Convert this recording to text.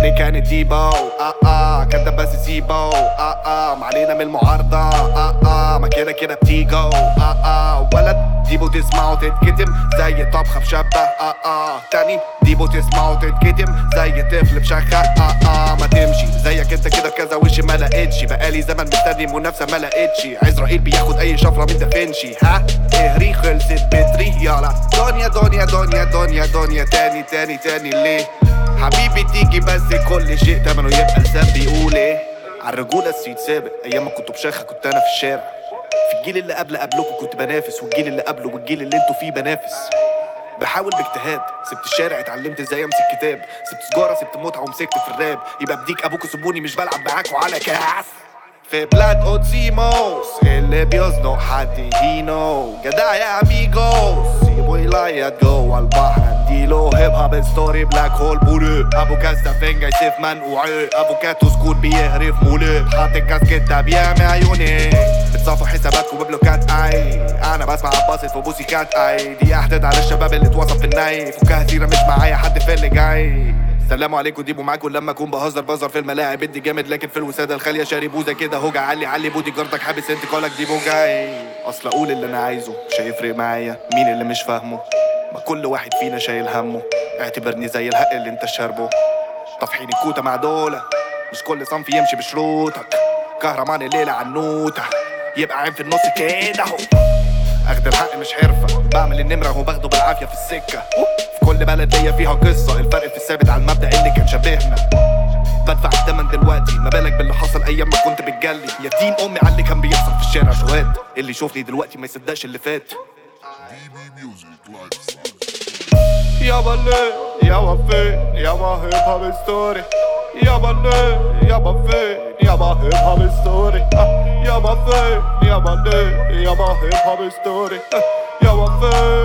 غيري كانت ديبو آه آه كدب بس سيبو آه آه علينا من المعارضة. آه آه ما كده كده بتيجو آه آه ولد ديبو تسمعه تتكتم. زي طبخة في شبه. آه آه تاني ديبو تسمعه تتكتم. زي طفل بشخة آه آه ما تمشي. زيك انت كده كذا وش ما لقيتش. بقالي زمن مستني منافسة ما لقيتش. عزرائيل بياخد أي شفرة من دافنشي. ها؟ اهري خلصت بتري يلا. دنيا دنيا دنيا دنيا دنيا تاني تاني تاني. ليه؟ حبيبي تيجي بس كل شيء تمنه. يبقى لسان بيقول إيه؟ عالرجولة السيد سابق. أيام ما كنت بشخة كنت أنا في الشارع. في الجيل اللي قبل قبلكم كنت بنافس والجيل اللي قبله والجيل اللي أنتوا فيه بنافس. بحاول باجتهاد. سبت الشارع اتعلمت إزاي أمسك كتاب. سبت سجارة سبت متعة ومسكت في الراب. يبقى بديك ابوكوا سيبوني مش بلعب معاكوا على كاس. في بلاد اوتسيموس اللي بيزنق حد هينو جدع يا اميجوس سيبوا يلايت جوه البحر اديله هيب هاب ستوري بلاك هول بولو ابو كاستا فينجا سيف منقوعي ابو كاتو سكوت بيهرف مولد حاطط كاسكيتا بيعمي عيوني بتصفوا حساباتكم ببلوكات اي أنا بسمع عباسط في بوسيكات اي دي احداد على الشباب اللي اتوصف في الناي فكها سيره مش معايا حد في اللي جاي سلام عليكم ديبو معاكم لما أكون بهزر بزر في الملاعب. ادي جامد لكن في الوسادة الخالية شاري بوزة كده. هوجع علي علي بودي جاردك حابس انت كولك ديبو جاي. أصل أقول اللي أنا عايزه مش هيفرق معايا. مين اللي مش فاهمه؟ ما كل واحد فينا شايل همه. اعتبرني زي الهق اللي انت شاربه. طفحين الكوتة مع دولة. مش كل صنف يمشي بشروطك. كهرمان الليلة عنوتة يبقى عين في النص كده. أهو. أخد الحق مش حرفة. بعمل النمرة وباخده بالعافية في السكة. في كل بلد ليا فيها قصة. الفرق في الثابت على المبدأ اللي كان شبهنا. بدفع الثمن دلوقتي. ما بالك باللي حصل أيام ما كنت بتجلي. يا دين أمي على اللي كان بيحصل في الشارع شوات اللي يشوفني دلوقتي ما يصدقش اللي فات. يابا ليه يابا فين يابا hip hop story يابا ليه يابا فين يابا hip hop story يابا فين يابا ليه يابا hip hop story يابا فين